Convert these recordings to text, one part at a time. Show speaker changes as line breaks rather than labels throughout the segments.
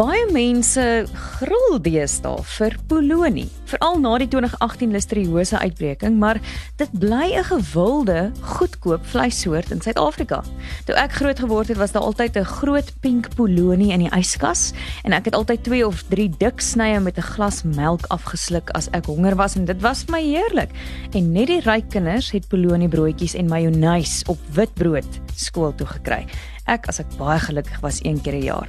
Baie mense gril deesdae vir polonie, veral na die 2018 listeriose uitbreking, maar dit bly 'n gewilde, goedkoop vleissoort in Suid-Afrika. Toe ek groot geword het, was daar altyd 'n groot pink polonie in die yskas en ek het altyd 2 of 3 dik snye met 'n glas melk afgesluk as ek honger was en dit was vir my heerlik. En net die ryk kinders het polonie broodjies en majonees op witbrood skool toe gekry ek as ek baie gelukkig was een keer 'n jaar.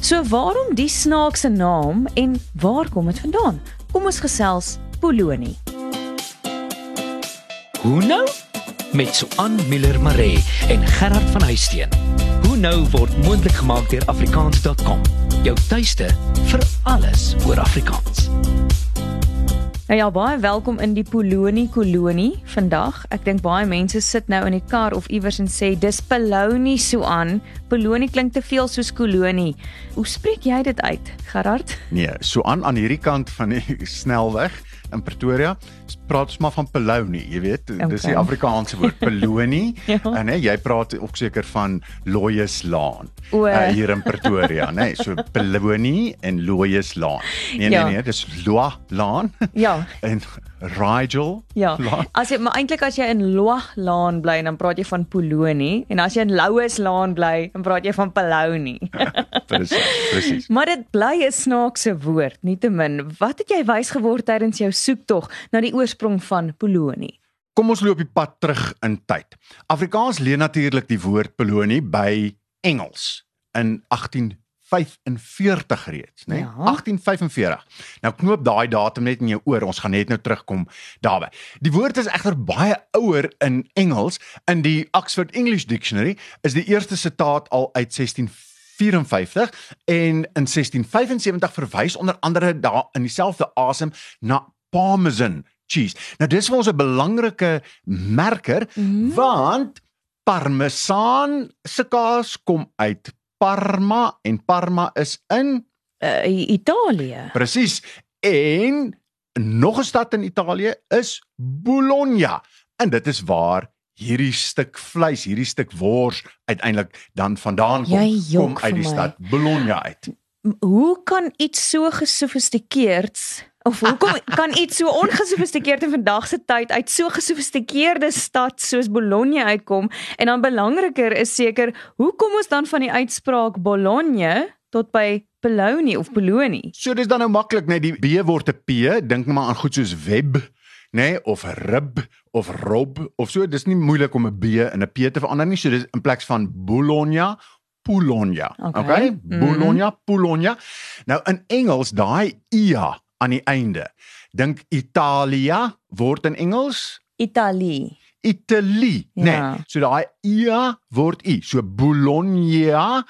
So waarom die snaakse naam en waar kom dit vandaan? Kom ons gesels Polonie.
Hoe nou? Met Suan Miller Maree en Gerard van Huisteen. Hoe nou word moontlik gemaak deur afrikaans.com. Jou tuiste vir alles oor Afrikaans.
Nou ja, baie welkom in die Polonie kolonie vandag. Ek dink baie mense sit nou in die kar of iewers en sê dis Polonie so aan. Polonie klink te veel soos kolonie. Hoe spreek jy dit uit, Gerard?
Nee, so aan aan hierdie kant van die snelweg in Pretoria praat ons maar van Polonie, jy weet, okay. dis die Afrikaanse woord Polonie. ja. En nee, jy praat ook seker van Loyes Laan. Uh, hier in Pretoria, nê? Nee, so Polonie en Loyes Laan. Nee nee ja. nee, dis Loa Laan.
Ja.
En Rigel.
Ja. Laan. As jy maar eintlik as jy in Loa Laan bly, dan praat jy van Polonie en as jy in Louis Laan bly, dan praat jy van Polonie.
presies, presies.
Maar dit bly 'n snaakse woord, nietemin. Wat het jy wys geword tydens jou soektog na die oorsprong van Polonie?
Kom ons loop die pad terug in tyd. Afrikaans leen natuurlik die woord Polonie by Engels in 1845 reeds, né? Nee? Ja. 1845. Nou knoop daai datum net in jou oor. Ons gaan net nou terugkom daarby. Die woord is egter baie ouer in Engels. In die Oxford English Dictionary is die eerste sitaat al uit 1654 en in 1675 verwys onder andere daar in dieselfde asem na parmesan cheese. Nou dis vir ons 'n belangrike merker mm. want parmesan se kaas kom uit Parma en Parma is in
uh, Italië.
Presies. En nog 'n stad in Italië is Bologna. En dit is waar hierdie stuk vleis, hierdie stuk wors uiteindelik dan vandaan kom, kom uit die stad Bologna uit.
Hoe kan iets so gesofistikeerd of hoekom kan iets so ongesofistikeerd in vandag se tyd uit so gesofistikeerde stad soos Bologna uitkom en dan belangriker is seker hoekom ons dan van die uitspraak Bologna tot by Bologna of Bologna.
So dis dan nou maklik net die B word 'n P, dink maar aan goed soos web, nê, nee, of rib of rob of so, dis nie moeilik om 'n B in 'n P te verander nie. So dis in plaas van Bologna Bologna. Okay? okay? Mm. Bologna, Bologna. Nou in Engels daai ia aan die einde. Dink Italia word in Engels
Italie.
Italie, ja. nee. So daai ia word i. So Bologna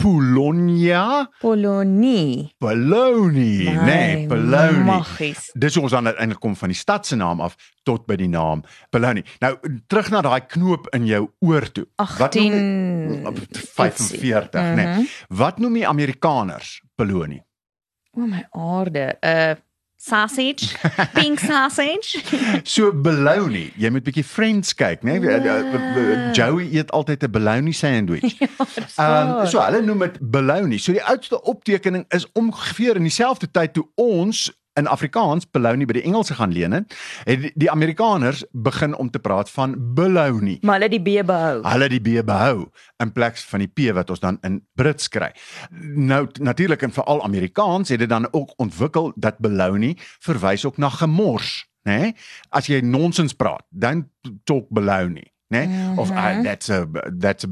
Bologna
Bologna
Bologna nee Bologna Dis ons dan eintlik kom van die stad se naam af tot by die naam Bologna Nou terug na daai knoop in jou oor toe
18
Wat 45 mm -hmm. nee Wat noem die Amerikaners Bologna
O my aarde, 'n uh, sausage, pink sausage.
so bologna. Jy moet bietjie Friends kyk, né? Nee? Joey eet altyd 'n bologna sandwich. Ehm ja, um, so hulle noem dit bologna. So die oudste optekening is ongeveer in dieselfde tyd toe ons in Afrikaans Bologna by die Engelse gaan leen het, het die Amerikaners begin om te praat van Bologna.
Maar hulle die B behou.
Hulle die B behou in plek van die P wat ons dan in Brits kry. Nou natuurlik en veral Amerikaans het dit dan ook ontwikkel dat Bologna verwys ook na gemors, né? Nee? As jy nonsens praat, dan talk Bologna né? Mm -hmm. Of uh, that's a that's a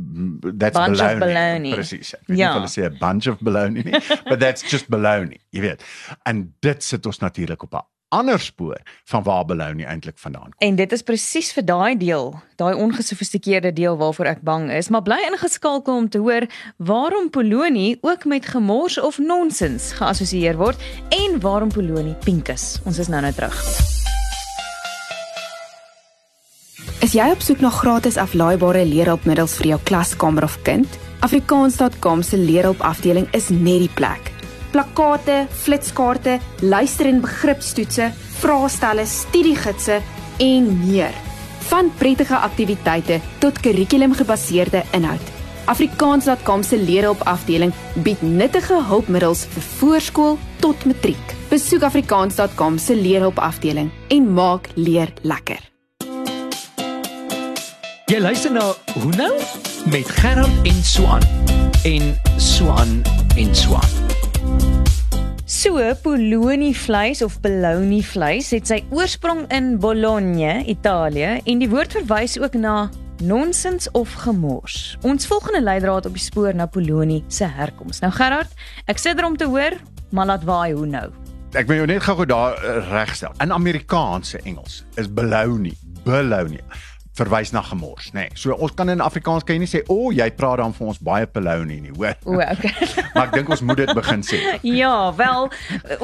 that's
bunch baloney. baloney.
Presies. Ek weet ja. nie of hulle sê a bunch of baloney nie, but that's just baloney, jy weet. En dit sit ons natuurlik op 'n ander spoor van waar baloney eintlik vandaan kom.
En dit is presies vir daai deel, daai ongesofistikeerde deel waarvoor ek bang is, maar bly ingeskakel om te hoor waarom Poloni ook met gemors of nonsens geassosieer word en waarom Poloni pink is. Ons is nou nou terug.
Is jy op soek na gratis aflaaibare leerhulpmiddels vir jou klaskamer of kind? Afrikaans.com se leerhulp afdeling is net die plek. Plakkate, flitskaarte, luister- en begripstoetse, vraestelle, studiegidse en meer. Van prettige aktiwiteite tot kurrikulumgebaseerde inhoud. Afrikaans.com se leerhulp afdeling bied nuttige hulpmiddels vir voorskool tot matriek. Besoek afrikaans.com se leerhulp afdeling en maak leer lekker.
Jy luister na Hoe nou met Gerard en Swan en Swan en Swan.
So, polony vleis of bologna vleis het sy oorsprong in Bologna, Italië en die woord verwys ook na nonsens of gemors. Ons volgende leidraad op die spoor na polony se herkoms. Nou Gerard, ek sit er om te hoor, maar laat waai hoe nou.
Ek wil jou net gou-gou daar uh, regstel. In Amerikaanse Engels is bologna, bologna verwys na gemors, nê. Nee. So ons kan in Afrikaans kan jy nie sê o, oh, jy praat dan vir ons baie polony nie, hoor.
O, okay.
maar ek dink ons moet dit begin sê.
ja, wel,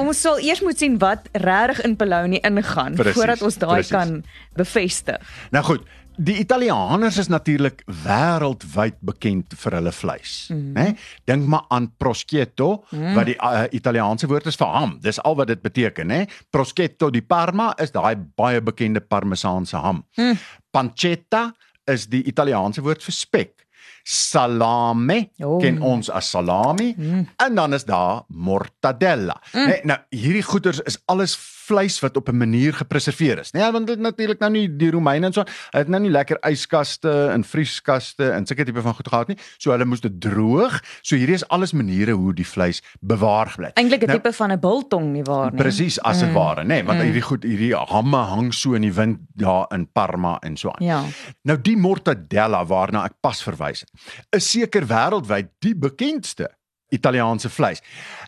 ons sal eers moet sien wat regtig in polony ingaan precies, voordat ons daai kan bevestig.
Nou goed, Die Italianers is natuurlik wêreldwyd bekend vir hulle vleis, mm. né? Dink maar aan prosciutto, mm. wat die uh, Italiaanse woord is vir ham. Dis al wat dit beteken, né? Prosciutto di Parma is daai baie bekende parmesaanse ham. Mm. Pancetta is die Italiaanse woord vir spek. Salame oh. ken ons as salami mm. en dan is daar mortadella. Mm. Nee, nou hierdie goeders is alles vleis wat op 'n manier gepreserveer is. Nee, want dit natuurlik nou nie die Romeine en so, hulle het nou nie lekker yskaste en vrieskaste en sulke tipe van goed gehad nie. So hulle moes dit droog. So hierdie is alles maniere hoe die vleis bewaar bly.
Eintlik 'n nou, tipe van 'n biltong nie waar nie.
Presies as dit mm. ware, nê, nee, want mm. hierdie goed hierdie hamme hang so in die wind daar in Parma en so aan.
Ja.
Nou die mortadella waarna ek pas verwys het, is seker wêreldwyd die bekendste Italiaanse vleis.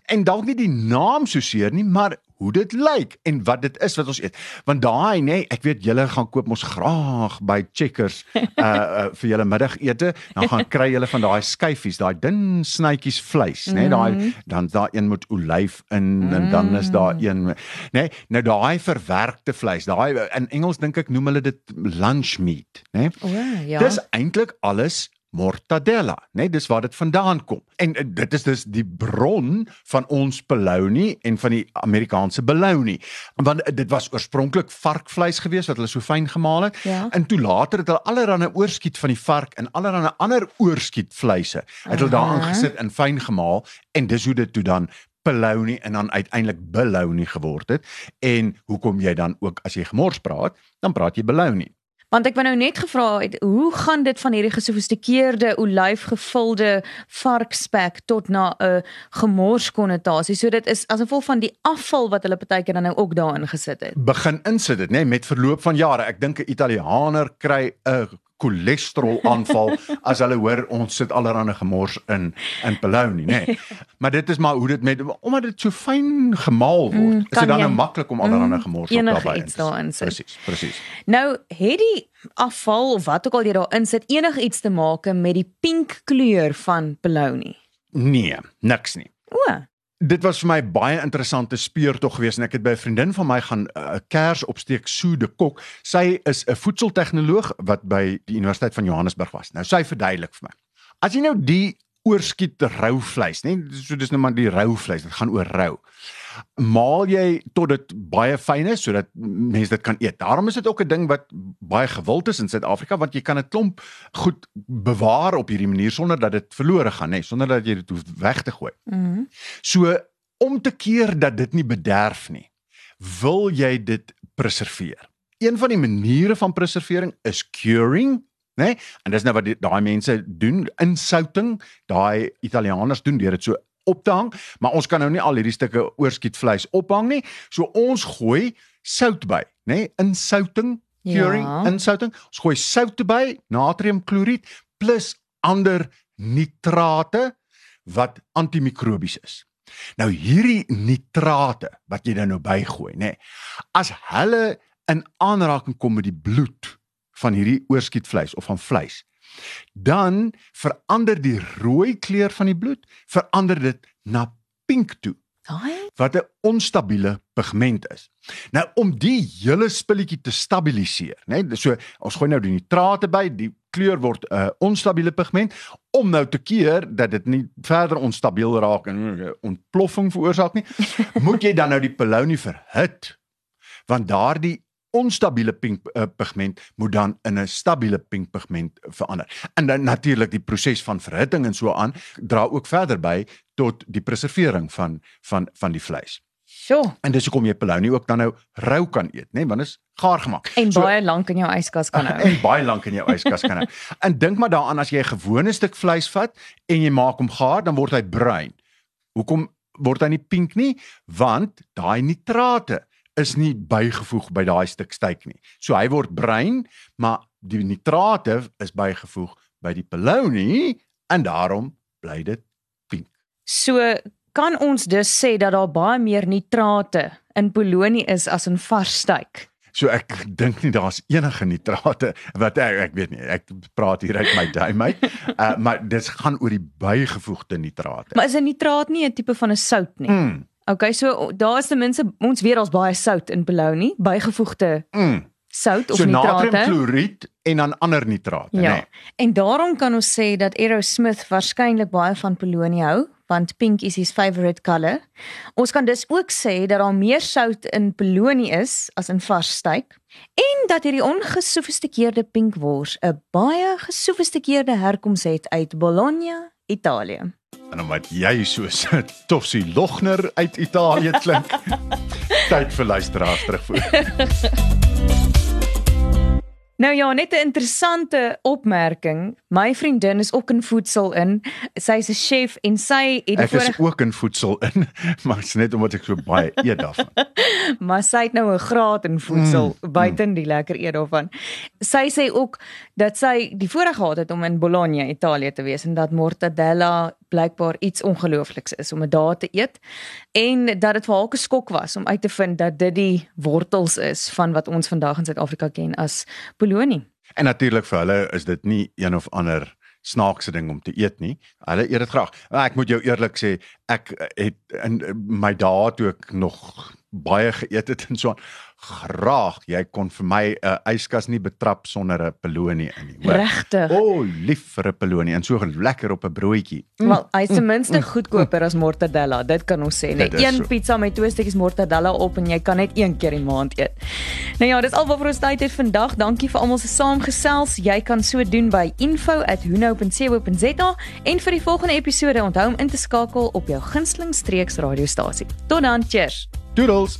En dalk nie die naam so seer nie, maar hoe dit lyk en wat dit is wat ons eet. Want daai nê, nee, ek weet julle gaan koop mos graag by Checkers uh, uh vir julle middagete, dan gaan kry julle van daai skyfies, daai dun snytjies vleis, nê, nee, daai mm. dan daar een met olyf in mm. en dan is daar een nê, nee, nou daai verwerkte vleis, daai in Engels dink ek noem hulle dit lunch meat, nê. Nee.
O ja.
Dis eintlik alles mortadella, né? Nee, dis waar dit vandaan kom. En uh, dit is dus die bron van ons bologna en van die Amerikaanse bologna. Want uh, dit was oorspronklik varkvleis gewees wat hulle so fyn gemaal het.
Ja.
En toe later het hulle allerlei oorskiet van die vark en allerlei ander oorskietvleise het hulle daar aangesit en fyn gemaal en dis hoe dit toe dan bologna en dan uiteindelik bologna geword het. En hoekom jy dan ook as jy gemors praat, dan praat jy bologna.
Want ek wou nou net gevra het, hoe gaan dit van hierdie gesofistikeerde olyfgevulde varkspek tot na 'n gemors konnotasie? So dit is as gevolg van die afval wat hulle partykeer dan nou ook daarin gesit het.
Begin insit dit, nê, nee, met verloop van jare. Ek dink 'n Italianer kry 'n cholesterol aanval as hulle hoor ons sit allerhande gemors in in bologna nê. Nee. Maar dit is maar hoe dit met omdat dit so fyn gemaal word. Mm, is dit dan nou maklik om allerhande mm, gemors
mm, daarbey in te sit.
Presies, presies.
Nou het die afval of wat ook al jy daarin sit enigiets te maak met die pink kleur van bologna?
Nee, niks nie.
O.
Dit was vir my baie interessante speurtog geweest en ek het by 'n vriendin van my gaan 'n uh, kers opsteek Sue de Kok. Sy is 'n voedseltegnoloog wat by die Universiteit van Johannesburg was. Nou sy verduidelik vir my. As jy nou die oorskiet rou vleis, nê, so dis nou maar die rou vleis, dit gaan oor rou maal jy tot dit baie fyn is sodat mense dit kan eet. Daarom is dit ook 'n ding wat baie gewild is in Suid-Afrika want jy kan 'n klomp goed bewaar op hierdie manier sonder dat dit verlore gaan, nê, sonder dat jy dit hoef weg te gooi.
Mhm. Mm
so om te keer dat dit nie bederf nie, wil jy dit preserveer. Een van die maniere van preservering is curing, né? En dis nou wat daai mense doen, insouting. Daai Italianers doen deur dit so op te hang, maar ons kan nou nie al hierdie stukke oorskietvleis ophang nie. So ons gooi sout by, nê, nee, insouting, curing, ja. insouting. Ons gooi sout by, natriumkloried plus ander nitrate wat antimikrobies is. Nou hierdie nitrate wat jy dan nou bygooi, nê. Nee, as hulle in aanraking kom met die bloed van hierdie oorskietvleis of van vleis, dan verander die rooi kleur van die bloed verander dit na pink toe.
Daai
wat 'n onstabiele pigment is. Nou om die hele spulletjie te stabiliseer, né? Nee, so ons gooi nou die nitrate by, die kleur word 'n uh, onstabiele pigment om nou te keer dat dit nie verder onstabiel raak en uh, ontploffing veroorsaak nie. moet jy dan nou die polony verhit want daardie onstabiele pink uh, pigment moet dan in 'n stabiele pink pigment verander. En dan natuurlik die proses van verhitting en so aan dra ook verder by tot die preservering van van van die vleis.
Sjoe.
En dis hoekom jy polony ook dan nou rou kan eet, nê, nee? want dit is gaar gemaak.
En so, baie lank in jou yskas kan hou.
En baie lank in jou yskas kan hou. en dink maar daaraan as jy 'n gewone stuk vleis vat en jy maak hom gaar, dan word hy bruin. Hoekom word hy nie pink nie? Want daai nitrate is nie bygevoeg by daai stuk steak nie. So hy word bruin, maar die nitrate is bygevoeg by die polony en daarom bly dit pink.
So kan ons dus sê dat daar baie meer nitrate in polony is as in vars steak.
So ek dink nie daar's enige nitrate wat ek ek weet nie. Ek praat hier uit my duim uit. Uh maar dit gaan oor die bygevoegde nitrate.
Maar is 'n nitraat nie 'n tipe van 'n sout nie?
Mm.
Okay, so daar is ten minste ons weet daar's baie sout in polony, bygevoegde
Mm.
sout of
So
nitrate.
natriumkloried en dan ander nitrate,
Ja.
nê.
En daarom kan ons sê dat Aerosmith waarskynlik baie van polony hou, want pink is his favorite color. Ons kan dus ook sê dat daar meer sout in polony is as in vars steak en dat hierdie ongesofistikeerde pink wors 'n baie gesofistikeerde herkoms het uit Bologna, Italië.
En omdat jy soos 'n Tossie Logner uit Italië klink. Tyd vir luisteraars terugvoer.
Nou ja, net 'n interessante opmerking. My vriendin is ook in voedsel in. Sy's 'n chef en sy het
Ek is
vorige
ook in voedsel in, maar dit is net omdat ek so baie eet daarvan.
maar sy het nou 'n graad in voedsel
Mm,
mm, buiten die lekker eet daarvan. Sy sê ook dat sy die voorreg gehad het om in Bologna, Italië te wees en dat mortadella blykbaar iets ongeloofliks is om dit daar te eet en dat dit vir haar 'n skok was om uit te vind dat dit die wortels is van wat ons vandag in Suid-Afrika ken as polony.
En natuurlik vir hulle is dit nie een of ander snaakse ding om te eet nie. Hulle eet dit graag. Maar ek moet jou eerlik sê, ek het in my dae toe ek nog baie geëet het en so aan graag jy kon vir my 'n uh, yskas nie betrap sonder 'n pelonie in nie.
Regtig.
O, oh, lief vir 'n pelonie en so lekker op 'n broodjie.
Wel, hy's ten minste goedkoper as mortadella, dit kan ons sê. Net een
so.
pizza met twee stukkies mortadella op en jy kan net een keer die maand eet. Nou ja, dis al wat vir ons tyd het vandag. Dankie vir almal se saamgesels. Jy kan so doen by info@hunou.co.za en vir die volgende episode onthou om in te skakel op jou gunsteling streeks radiostasie. Tot dan, cheers.
Doodles.